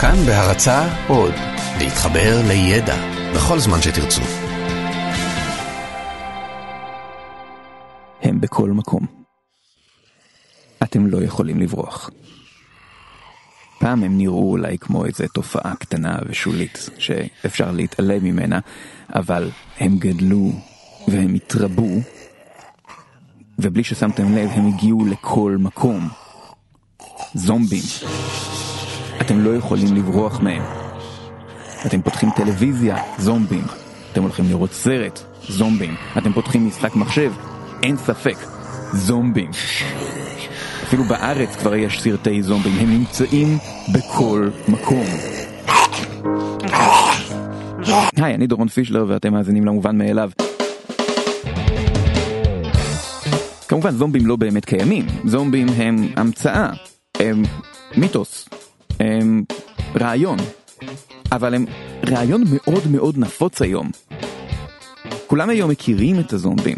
כאן בהרצה עוד, להתחבר לידע בכל זמן שתרצו. הם בכל מקום. אתם לא יכולים לברוח. פעם הם נראו אולי כמו איזה תופעה קטנה ושולית שאפשר להתעלם ממנה, אבל הם גדלו והם התרבו, ובלי ששמתם לב הם הגיעו לכל מקום. זומבים. אתם לא יכולים לברוח מהם. אתם פותחים טלוויזיה, זומבים. אתם הולכים לראות סרט, זומבים. אתם פותחים משחק מחשב, אין ספק, זומבים. אפילו בארץ כבר יש סרטי זומבים, הם נמצאים בכל מקום. היי, אני דורון פישלר ואתם מאזינים למובן מאליו. כמובן זומבים לא באמת קיימים, זומבים הם המצאה, הם מיתוס, הם רעיון, אבל הם רעיון מאוד מאוד נפוץ היום. כולם היום מכירים את הזומבים.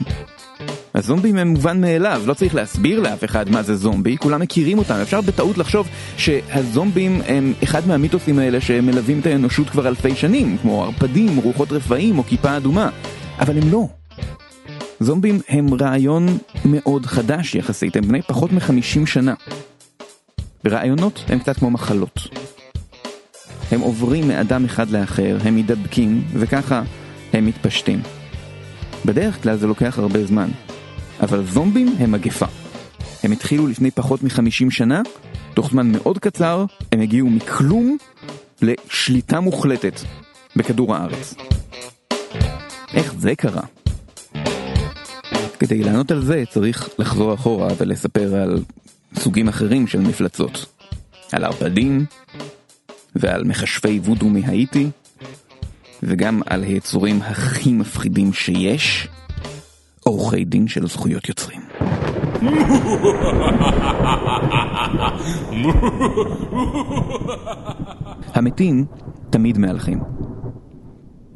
הזומבים הם מובן מאליו, לא צריך להסביר לאף אחד מה זה זומבי, כולם מכירים אותם. אפשר בטעות לחשוב שהזומבים הם אחד מהמיתוסים האלה שמלווים את האנושות כבר אלפי שנים, כמו ערפדים, רוחות רפאים או כיפה אדומה, אבל הם לא. זומבים הם רעיון מאוד חדש יחסית, הם בני פחות מחמישים שנה. ורעיונות הם קצת כמו מחלות. הם עוברים מאדם אחד לאחר, הם מדבקים, וככה הם מתפשטים. בדרך כלל זה לוקח הרבה זמן, אבל זומבים הם מגפה. הם התחילו לפני פחות מחמישים שנה, תוך זמן מאוד קצר הם הגיעו מכלום לשליטה מוחלטת בכדור הארץ. איך זה קרה? כדי לענות על זה צריך לחזור אחורה ולספר על סוגים אחרים של מפלצות. על ערפדים, ועל מכשפי וודו מהאיטי, וגם על היצורים הכי מפחידים שיש, עורכי דין של זכויות יוצרים. המתים תמיד מהלכים.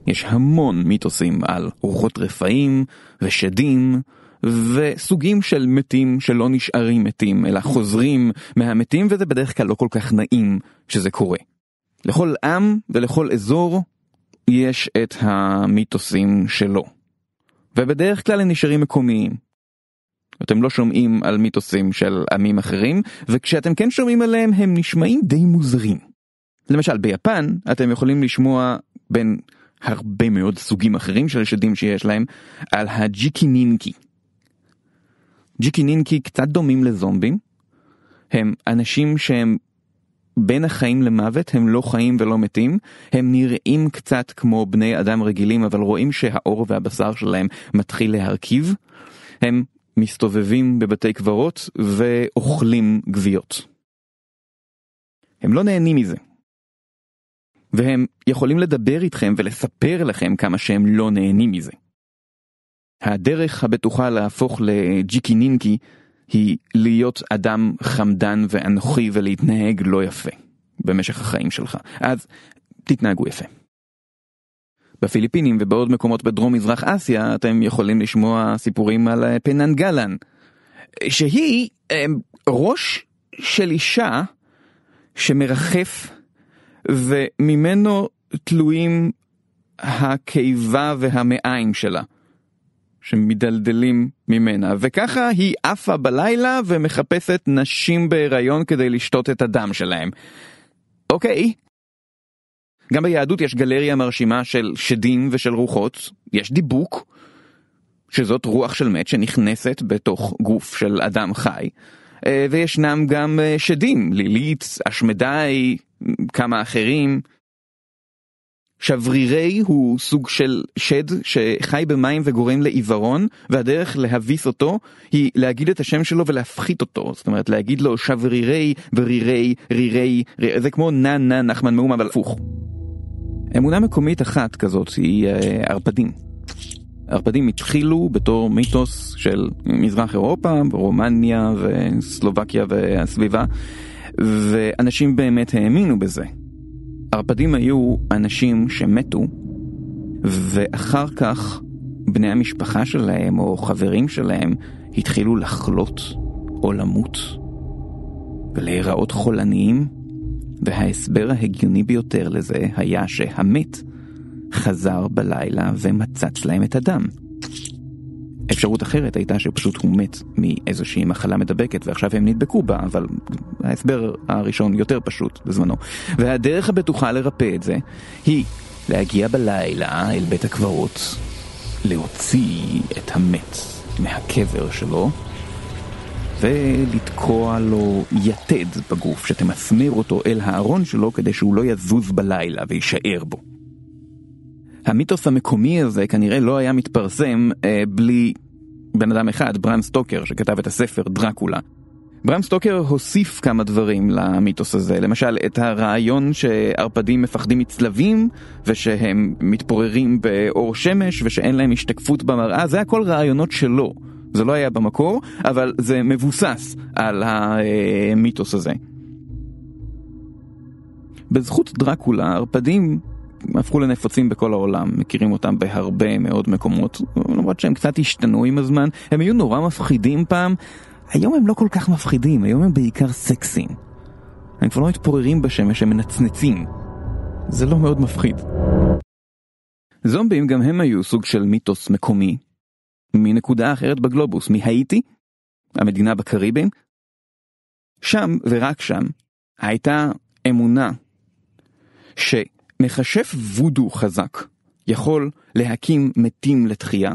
יש המון מיתוסים על רוחות רפאים ושדים וסוגים של מתים שלא נשארים מתים אלא חוזרים מהמתים וזה בדרך כלל לא כל כך נעים שזה קורה. לכל עם ולכל אזור יש את המיתוסים שלו. ובדרך כלל הם נשארים מקומיים. אתם לא שומעים על מיתוסים של עמים אחרים, וכשאתם כן שומעים עליהם הם נשמעים די מוזרים. למשל ביפן אתם יכולים לשמוע בין הרבה מאוד סוגים אחרים של שדים שיש להם על הג'יקי נינקי. ג'יקי נינקי קצת דומים לזומבים, הם אנשים שהם בין החיים למוות, הם לא חיים ולא מתים, הם נראים קצת כמו בני אדם רגילים, אבל רואים שהאור והבשר שלהם מתחיל להרכיב. הם מסתובבים בבתי קברות ואוכלים גוויות. הם לא נהנים מזה. והם יכולים לדבר איתכם ולספר לכם כמה שהם לא נהנים מזה. הדרך הבטוחה להפוך לג'יקי נינקי היא להיות אדם חמדן ואנוכי ולהתנהג לא יפה במשך החיים שלך. אז תתנהגו יפה. בפיליפינים ובעוד מקומות בדרום מזרח אסיה אתם יכולים לשמוע סיפורים על אה, פננגלן, שהיא אה, ראש של אישה שמרחף וממנו תלויים הקיבה והמעיים שלה. שמדלדלים ממנה, וככה היא עפה בלילה ומחפשת נשים בהיריון כדי לשתות את הדם שלהם. אוקיי. גם ביהדות יש גלריה מרשימה של שדים ושל רוחות, יש דיבוק, שזאת רוח של מת שנכנסת בתוך גוף של אדם חי, אה, וישנם גם אה, שדים, לילית, אשמדי, כמה אחרים. שברירי הוא סוג של שד שחי במים וגורם לעיוורון, והדרך להביס אותו היא להגיד את השם שלו ולהפחית אותו. זאת אומרת, להגיד לו שברירי ורירי, רירי, רירי, זה כמו נא נא נחמן מאום, אבל הפוך. אמונה מקומית אחת כזאת היא אה, ערפדים. ערפדים התחילו בתור מיתוס של מזרח אירופה, רומניה וסלובקיה והסביבה, ואנשים באמת האמינו בזה. ערפדים היו אנשים שמתו, ואחר כך בני המשפחה שלהם או חברים שלהם התחילו לחלות או למות ולהיראות חולניים, וההסבר ההגיוני ביותר לזה היה שהמת חזר בלילה ומצץ להם את הדם. אפשרות אחרת הייתה שפשוט הוא מת מאיזושהי מחלה מדבקת ועכשיו הם נדבקו בה, אבל ההסבר הראשון יותר פשוט בזמנו. והדרך הבטוחה לרפא את זה היא להגיע בלילה אל בית הקברות, להוציא את המת מהקבר שלו ולתקוע לו יתד בגוף שתמסמר אותו אל הארון שלו כדי שהוא לא יזוז בלילה ויישאר בו. המיתוס המקומי הזה כנראה לא היה מתפרסם אה, בלי בן אדם אחד, ברם סטוקר, שכתב את הספר דרקולה. ברם סטוקר הוסיף כמה דברים למיתוס הזה, למשל את הרעיון שערפדים מפחדים מצלבים ושהם מתפוררים באור שמש ושאין להם השתקפות במראה, זה הכל רעיונות שלו. זה לא היה במקור, אבל זה מבוסס על המיתוס הזה. בזכות דרקולה, ערפדים הפכו לנפוצים בכל העולם, מכירים אותם בהרבה מאוד מקומות, למרות שהם קצת השתנו עם הזמן, הם היו נורא מפחידים פעם, היום הם לא כל כך מפחידים, היום הם בעיקר סקסים. הם כבר לא מתפוררים בשמש, הם מנצנצים. זה לא מאוד מפחיד. זומבים גם הם היו סוג של מיתוס מקומי, מנקודה אחרת בגלובוס, מהאיטי, המדינה בקריבים. שם, ורק שם, הייתה אמונה שמכשף וודו חזק יכול להקים מתים לתחייה,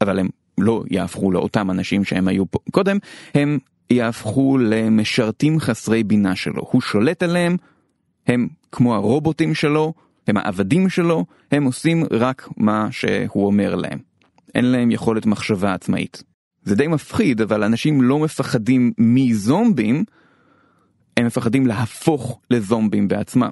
אבל הם לא יהפכו לאותם אנשים שהם היו פה קודם, הם יהפכו למשרתים חסרי בינה שלו. הוא שולט עליהם, הם כמו הרובוטים שלו, הם העבדים שלו, הם עושים רק מה שהוא אומר להם. אין להם יכולת מחשבה עצמאית. זה די מפחיד, אבל אנשים לא מפחדים מזומבים, הם מפחדים להפוך לזומבים בעצמם.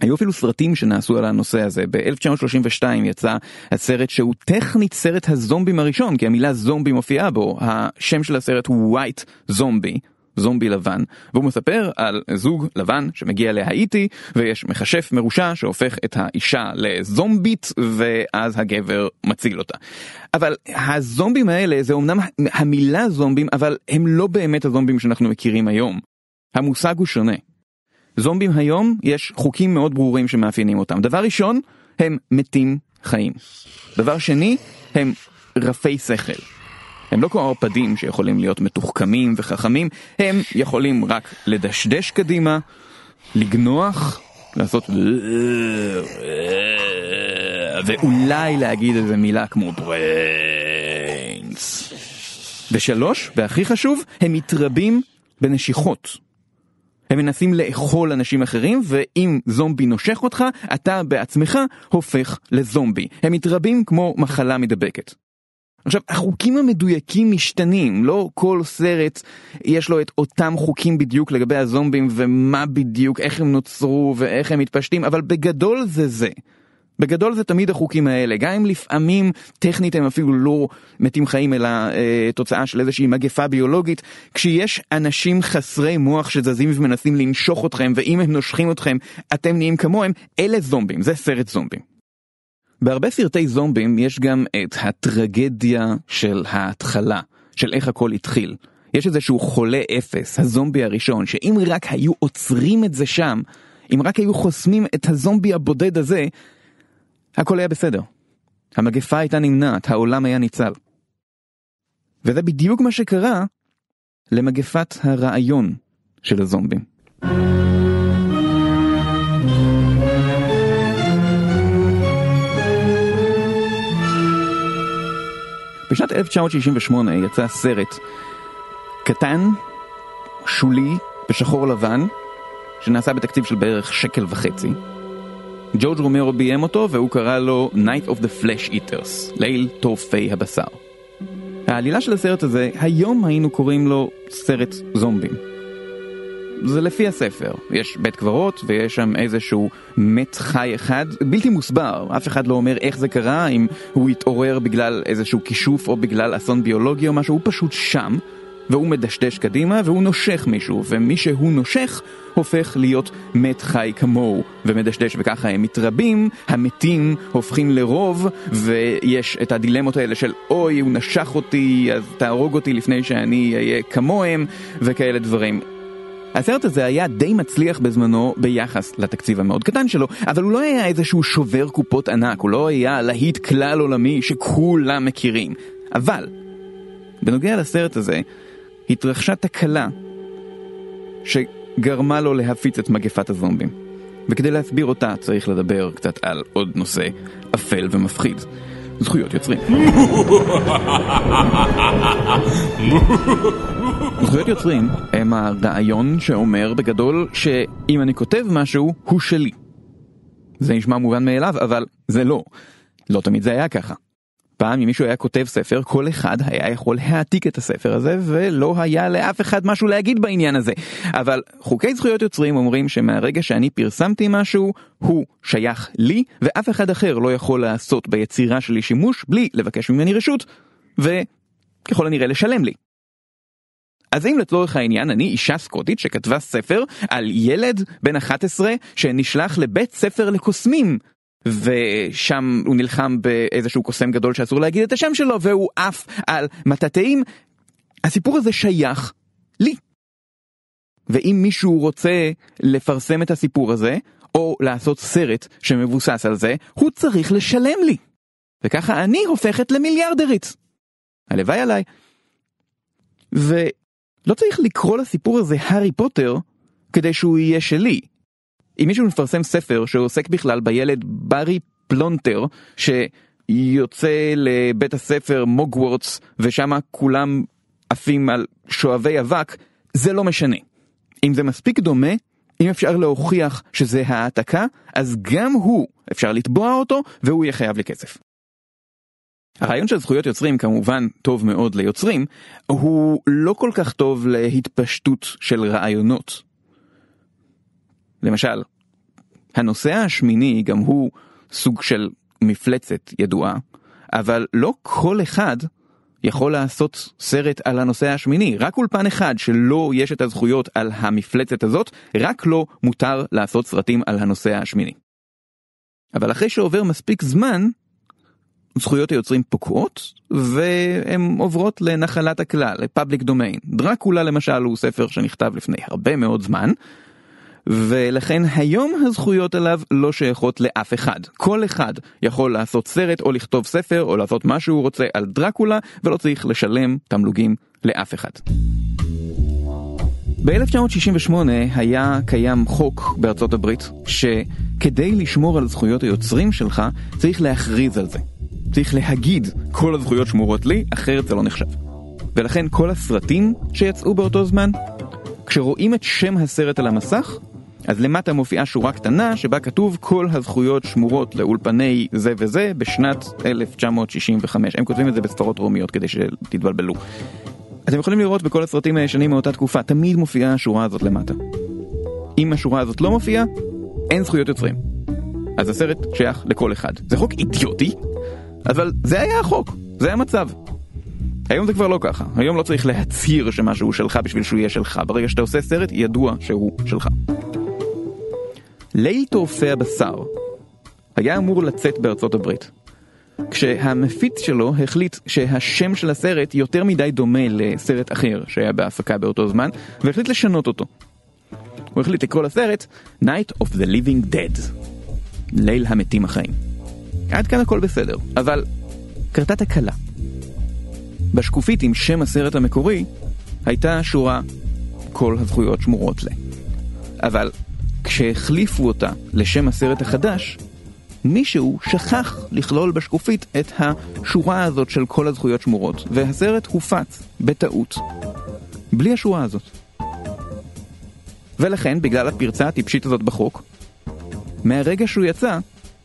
היו אפילו סרטים שנעשו על הנושא הזה, ב-1932 יצא הסרט שהוא טכנית סרט הזומבים הראשון, כי המילה זומבי מופיעה בו, השם של הסרט הוא White Zombie, זומבי לבן, והוא מספר על זוג לבן שמגיע להאיטי, ויש מכשף מרושע שהופך את האישה לזומבית, ואז הגבר מציל אותה. אבל הזומבים האלה זה אמנם המילה זומבים, אבל הם לא באמת הזומבים שאנחנו מכירים היום. המושג הוא שונה. זומבים היום יש חוקים מאוד ברורים שמאפיינים אותם. דבר ראשון, הם מתים חיים. דבר שני, הם רפי שכל. הם לא כמו ערפדים שיכולים להיות מתוחכמים וחכמים, הם יכולים רק לדשדש קדימה, לגנוח, לעשות ואולי להגיד איזה מילה כמו בריינס. ושלוש, והכי חשוב, הם מתרבים בנשיכות. הם מנסים לאכול אנשים אחרים, ואם זומבי נושך אותך, אתה בעצמך הופך לזומבי. הם מתרבים כמו מחלה מדבקת. עכשיו, החוקים המדויקים משתנים, לא כל סרט יש לו את אותם חוקים בדיוק לגבי הזומבים ומה בדיוק, איך הם נוצרו ואיך הם מתפשטים, אבל בגדול זה זה. בגדול זה תמיד החוקים האלה, גם אם לפעמים טכנית הם אפילו לא מתים חיים אלא אה, תוצאה של איזושהי מגפה ביולוגית, כשיש אנשים חסרי מוח שזזים ומנסים לנשוך אתכם ואם הם נושכים אתכם אתם נהיים כמוהם, אלה זומבים, זה סרט זומבים. בהרבה סרטי זומבים יש גם את הטרגדיה של ההתחלה, של איך הכל התחיל. יש איזשהו חולה אפס, הזומבי הראשון, שאם רק היו עוצרים את זה שם, אם רק היו חוסמים את הזומבי הבודד הזה, הכל היה בסדר. המגפה הייתה נמנעת, העולם היה ניצל. וזה בדיוק מה שקרה למגפת הרעיון של הזומבים. בשנת 1968 יצא סרט קטן, שולי, בשחור לבן, שנעשה בתקציב של בערך שקל וחצי. ג'ורג' רומרו ביים אותו והוא קרא לו Night of the Flesh Eaters, ליל טורפי הבשר. העלילה של הסרט הזה, היום היינו קוראים לו סרט זומבים. זה לפי הספר, יש בית קברות ויש שם איזשהו מת חי אחד, בלתי מוסבר, אף אחד לא אומר איך זה קרה, אם הוא התעורר בגלל איזשהו כישוף או בגלל אסון ביולוגי או משהו, הוא פשוט שם. והוא מדשדש קדימה והוא נושך מישהו, ומי שהוא נושך הופך להיות מת חי כמוהו ומדשדש וככה הם מתרבים, המתים הופכים לרוב ויש את הדילמות האלה של אוי הוא נשך אותי אז תהרוג אותי לפני שאני אהיה כמוהם וכאלה דברים. הסרט הזה היה די מצליח בזמנו ביחס לתקציב המאוד קטן שלו, אבל הוא לא היה איזשהו שובר קופות ענק, הוא לא היה להיט כלל עולמי שכולם מכירים. אבל, בנוגע לסרט הזה, התרחשה תקלה שגרמה לו להפיץ את מגפת הזומבים. וכדי להסביר אותה צריך לדבר קצת על עוד נושא אפל ומפחיד. זכויות יוצרים. זכויות יוצרים הם הרעיון שאומר בגדול שאם אני כותב משהו, הוא שלי. זה נשמע מובן מאליו, אבל זה לא. לא תמיד זה היה ככה. פעם אם מישהו היה כותב ספר, כל אחד היה יכול להעתיק את הספר הזה, ולא היה לאף אחד משהו להגיד בעניין הזה. אבל חוקי זכויות יוצרים אומרים שמהרגע שאני פרסמתי משהו, הוא שייך לי, ואף אחד אחר לא יכול לעשות ביצירה שלי שימוש בלי לבקש ממני רשות, וככל הנראה לשלם לי. אז אם לצורך העניין אני אישה סקוטית שכתבה ספר על ילד בן 11 שנשלח לבית ספר לקוסמים ושם הוא נלחם באיזשהו קוסם גדול שאסור להגיד את השם שלו והוא עף על מטאטאים, הסיפור הזה שייך לי. ואם מישהו רוצה לפרסם את הסיפור הזה, או לעשות סרט שמבוסס על זה, הוא צריך לשלם לי. וככה אני הופכת למיליארדרית. הלוואי עליי. ולא צריך לקרוא לסיפור הזה הארי פוטר כדי שהוא יהיה שלי. אם מישהו מפרסם ספר שעוסק בכלל בילד ברי פלונטר שיוצא לבית הספר מוגוורטס ושם כולם עפים על שואבי אבק, זה לא משנה. אם זה מספיק דומה, אם אפשר להוכיח שזה העתקה, אז גם הוא, אפשר לתבוע אותו והוא יהיה חייב לי כסף. הרעיון של זכויות יוצרים כמובן טוב מאוד ליוצרים, הוא לא כל כך טוב להתפשטות של רעיונות. למשל, הנושא השמיני גם הוא סוג של מפלצת ידועה, אבל לא כל אחד יכול לעשות סרט על הנושא השמיני, רק אולפן אחד שלא יש את הזכויות על המפלצת הזאת, רק לו מותר לעשות סרטים על הנושא השמיני. אבל אחרי שעובר מספיק זמן, זכויות היוצרים פוקעות, והן עוברות לנחלת הכלל, לפאבליק דומיין. דרקולה למשל הוא ספר שנכתב לפני הרבה מאוד זמן, ולכן היום הזכויות עליו לא שייכות לאף אחד. כל אחד יכול לעשות סרט או לכתוב ספר או לעשות מה שהוא רוצה על דרקולה ולא צריך לשלם תמלוגים לאף אחד. ב-1968 היה קיים חוק בארצות הברית שכדי לשמור על זכויות היוצרים שלך צריך להכריז על זה. צריך להגיד כל הזכויות שמורות לי, אחרת זה לא נחשב. ולכן כל הסרטים שיצאו באותו זמן, כשרואים את שם הסרט על המסך, אז למטה מופיעה שורה קטנה שבה כתוב כל הזכויות שמורות לאולפני זה וזה בשנת 1965. הם כותבים את זה בספרות רומיות כדי שתתבלבלו. אתם יכולים לראות בכל הסרטים הישנים מאותה תקופה, תמיד מופיעה השורה הזאת למטה. אם השורה הזאת לא מופיעה, אין זכויות יוצרים. אז הסרט שייך לכל אחד. זה חוק אידיוטי, אבל זה היה החוק, זה המצב. היום זה כבר לא ככה, היום לא צריך להצהיר שמשהו שלך בשביל שהוא יהיה שלך, ברגע שאתה עושה סרט, ידוע שהוא שלך. ליל טורפי הבשר היה אמור לצאת בארצות הברית. כשהמפיץ שלו החליט שהשם של הסרט יותר מדי דומה לסרט אחר שהיה בהפקה באותו זמן, והחליט לשנות אותו. הוא החליט לקרוא לסרט Night of the Living Dead, ליל המתים החיים. עד כאן הכל בסדר, אבל קרתה תקלה. בשקופית עם שם הסרט המקורי הייתה שורה כל הזכויות שמורות ל. אבל כשהחליפו אותה לשם הסרט החדש, מישהו שכח לכלול בשקופית את השורה הזאת של כל הזכויות שמורות, והסרט הופץ בטעות, בלי השורה הזאת. ולכן, בגלל הפרצה הטיפשית הזאת בחוק, מהרגע שהוא יצא,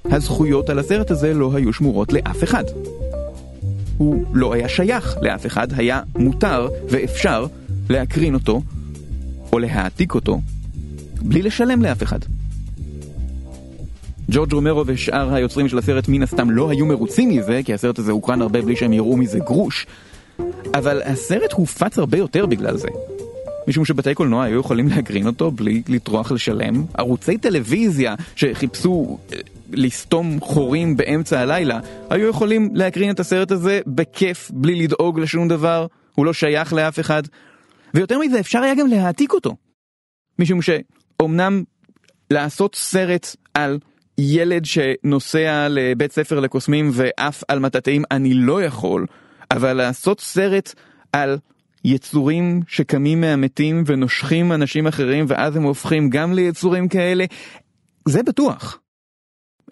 הזכויות על הסרט הזה לא היו שמורות לאף אחד. הוא לא היה שייך לאף אחד, היה מותר ואפשר להקרין אותו, או להעתיק אותו, בלי לשלם לאף אחד. ג'ורג' רומרו ושאר היוצרים של הסרט מן הסתם לא היו מרוצים מזה, כי הסרט הזה הוקרן הרבה בלי שהם יראו מזה גרוש, אבל הסרט הופץ הרבה יותר בגלל זה. משום שבתי קולנוע היו יכולים להקרין אותו בלי לטרוח לשלם. ערוצי טלוויזיה שחיפשו אה, לסתום חורים באמצע הלילה, היו יכולים להקרין את הסרט הזה בכיף, בלי לדאוג לשום דבר, הוא לא שייך לאף אחד. ויותר מזה, אפשר היה גם להעתיק אותו. משום שאומנם לעשות סרט על ילד שנוסע לבית ספר לקוסמים ועף על מטאטאים אני לא יכול, אבל לעשות סרט על יצורים שקמים מהמתים ונושכים אנשים אחרים ואז הם הופכים גם ליצורים כאלה, זה בטוח.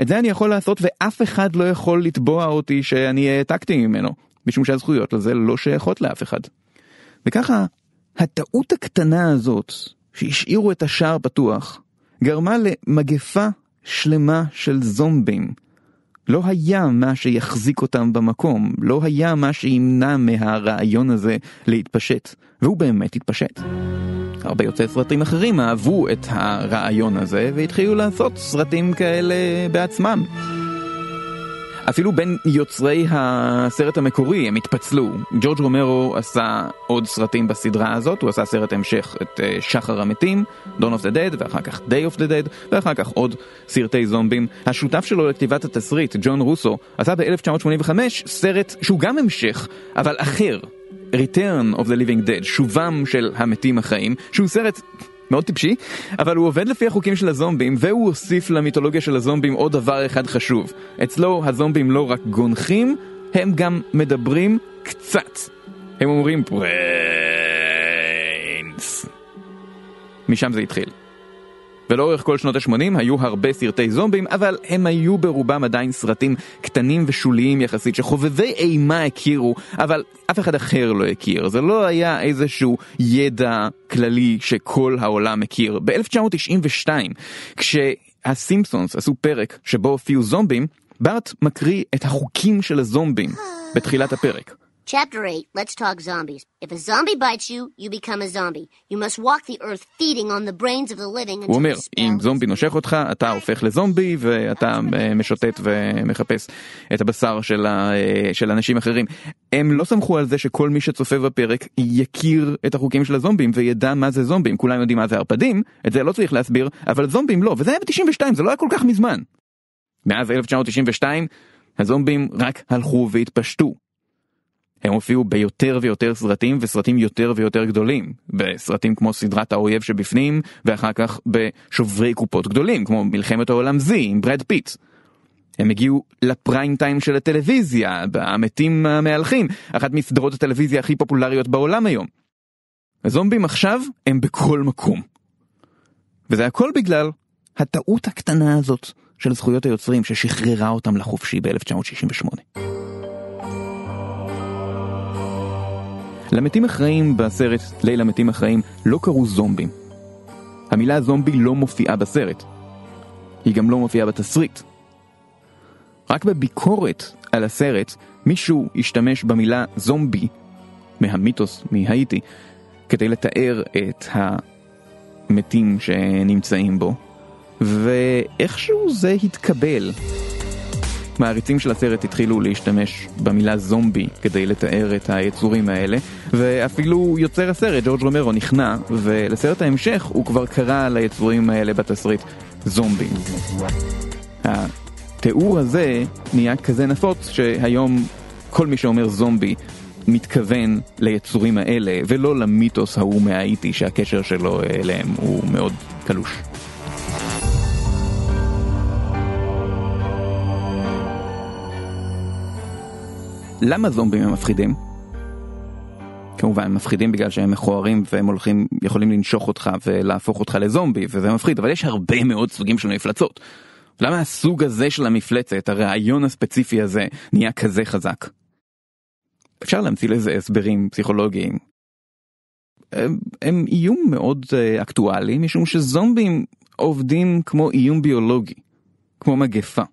את זה אני יכול לעשות ואף אחד לא יכול לתבוע אותי שאני העתקתי ממנו, משום שהזכויות לזה לא שייכות לאף אחד. וככה, הטעות הקטנה הזאת, שהשאירו את השער פתוח, גרמה למגפה שלמה של זומבים. לא היה מה שיחזיק אותם במקום, לא היה מה שימנע מהרעיון הזה להתפשט, והוא באמת התפשט. הרבה יוצאי סרטים אחרים אהבו את הרעיון הזה והתחילו לעשות סרטים כאלה בעצמם. אפילו בין יוצרי הסרט המקורי הם התפצלו. ג'ורג' רומרו עשה עוד סרטים בסדרה הזאת, הוא עשה סרט המשך את uh, שחר המתים, Dawn of the Dead, ואחר כך Day of the Dead, ואחר כך עוד סרטי זומבים. השותף שלו לכתיבת התסריט, ג'ון רוסו, עשה ב-1985 סרט שהוא גם המשך, אבל אחר. Return of the Living Dead, שובם של המתים החיים, שהוא סרט מאוד טיפשי, אבל הוא עובד לפי החוקים של הזומבים, והוא הוסיף למיתולוגיה של הזומבים עוד דבר אחד חשוב. אצלו הזומבים לא רק גונחים, הם גם מדברים קצת. הם אומרים פריינס. משם זה התחיל. ולאורך כל שנות ה-80 היו הרבה סרטי זומבים, אבל הם היו ברובם עדיין סרטים קטנים ושוליים יחסית, שחובבי אימה הכירו, אבל אף אחד אחר לא הכיר. זה לא היה איזשהו ידע כללי שכל העולם מכיר. ב-1992, כשהסימפסונס עשו פרק שבו הופיעו זומבים, בארט מקריא את החוקים של הזומבים בתחילת הפרק. Chapter 8, let's talk zombies. If a zombie bites you, you become a zombie. You must walk the earth feeding on the brains of the living הוא אומר, אם זומבי נושך אותך, אתה הופך לזומבי ואתה משוטט ומחפש את הבשר של, ה, של אנשים אחרים. הם לא סמכו על זה שכל מי שצופה בפרק יכיר את החוקים של הזומבים וידע מה זה זומבים. כולם יודעים מה זה ערפדים, את זה לא צריך להסביר, אבל זומבים לא, וזה היה ב-92, זה לא היה כל כך מזמן. מאז 1992, הזומבים רק הלכו והתפשטו. הם הופיעו ביותר ויותר סרטים וסרטים יותר ויותר גדולים בסרטים כמו סדרת האויב שבפנים ואחר כך בשוברי קופות גדולים כמו מלחמת העולם Z עם ברד פיט. הם הגיעו לפריים טיים של הטלוויזיה במתים המהלכים אחת מסדרות הטלוויזיה הכי פופולריות בעולם היום. הזומבים עכשיו הם בכל מקום. וזה הכל בגלל הטעות הקטנה הזאת של זכויות היוצרים ששחררה אותם לחופשי ב-1968. למתים אחראים בסרט ליל המתים אחראים לא קראו זומבים. המילה זומבי לא מופיעה בסרט. היא גם לא מופיעה בתסריט. רק בביקורת על הסרט מישהו השתמש במילה זומבי מהמיתוס מהאיטי כדי לתאר את המתים שנמצאים בו ואיכשהו זה התקבל. מעריצים של הסרט התחילו להשתמש במילה זומבי כדי לתאר את היצורים האלה, ואפילו יוצר הסרט, ג'ורג' רומרו, נכנע, ולסרט ההמשך הוא כבר קרא ליצורים האלה בתסריט זומבי. התיאור הזה נהיה כזה נפוץ שהיום כל מי שאומר זומבי מתכוון ליצורים האלה ולא למיתוס ההוא מהאיטי שהקשר שלו אליהם הוא מאוד קלוש. למה זומבים הם מפחידים? כמובן הם מפחידים בגלל שהם מכוערים והם הולכים יכולים לנשוך אותך ולהפוך אותך לזומבי וזה מפחיד אבל יש הרבה מאוד סוגים של מפלצות. למה הסוג הזה של המפלצת הרעיון הספציפי הזה נהיה כזה חזק? אפשר להמציא לזה הסברים פסיכולוגיים. הם, הם איום מאוד uh, אקטואלי משום שזומבים עובדים כמו איום ביולוגי, כמו מגפה.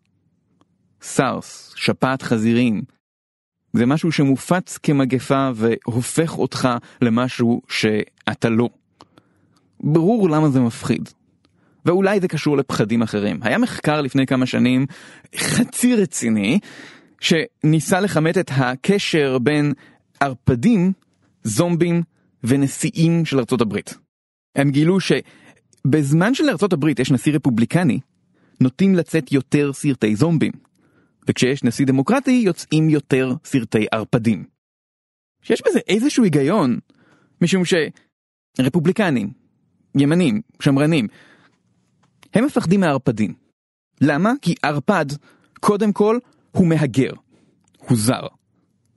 סארס, שפעת חזירים, זה משהו שמופץ כמגפה והופך אותך למשהו שאתה לא. ברור למה זה מפחיד. ואולי זה קשור לפחדים אחרים. היה מחקר לפני כמה שנים חצי רציני שניסה לכמת את הקשר בין ערפדים, זומבים ונשיאים של ארצות הברית. הם גילו שבזמן שלארצות הברית יש נשיא רפובליקני, נוטים לצאת יותר סרטי זומבים. וכשיש נשיא דמוקרטי יוצאים יותר סרטי ערפדים. שיש בזה איזשהו היגיון, משום שרפובליקנים, ימנים, שמרנים, הם מפחדים מערפדים. למה? כי ערפד, קודם כל, הוא מהגר. הוא זר.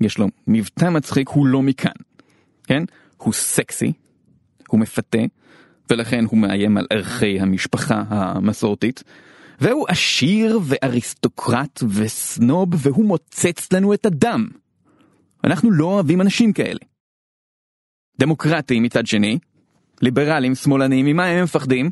יש לו מבטא מצחיק, הוא לא מכאן. כן? הוא סקסי, הוא מפתה, ולכן הוא מאיים על ערכי המשפחה המסורתית. והוא עשיר ואריסטוקרט וסנוב, והוא מוצץ לנו את הדם. אנחנו לא אוהבים אנשים כאלה. דמוקרטים מצד שני, ליברלים, שמאלנים, ממה הם מפחדים?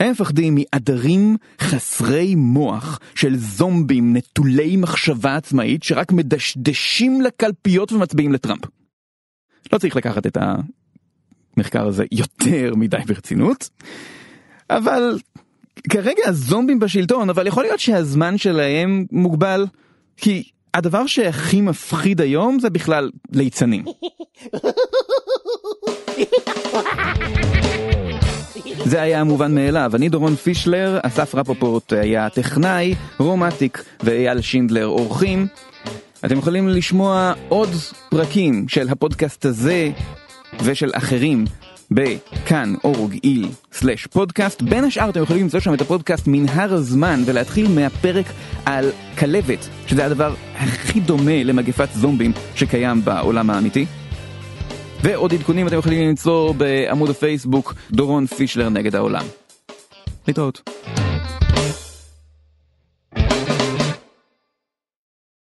הם מפחדים מעדרים חסרי מוח של זומבים נטולי מחשבה עצמאית שרק מדשדשים לקלפיות ומצביעים לטראמפ. לא צריך לקחת את המחקר הזה יותר מדי ברצינות, אבל כרגע הזומבים בשלטון, אבל יכול להיות שהזמן שלהם מוגבל, כי הדבר שהכי מפחיד היום זה בכלל ליצנים. זה היה המובן מאליו, אני דורון פישלר, אסף רפופורט היה טכנאי, רומטיק ואייל שינדלר אורחים. אתם יכולים לשמוע עוד פרקים של הפודקאסט הזה ושל אחרים בכאן אורג.איל סלש פודקאסט. בין השאר אתם יכולים למצוא שם את הפודקאסט מנהר הזמן ולהתחיל מהפרק על כלבת, שזה הדבר הכי דומה למגפת זומבים שקיים בעולם האמיתי. ועוד עדכונים אתם יכולים למצוא בעמוד הפייסבוק דורון פישלר נגד העולם. להתראות.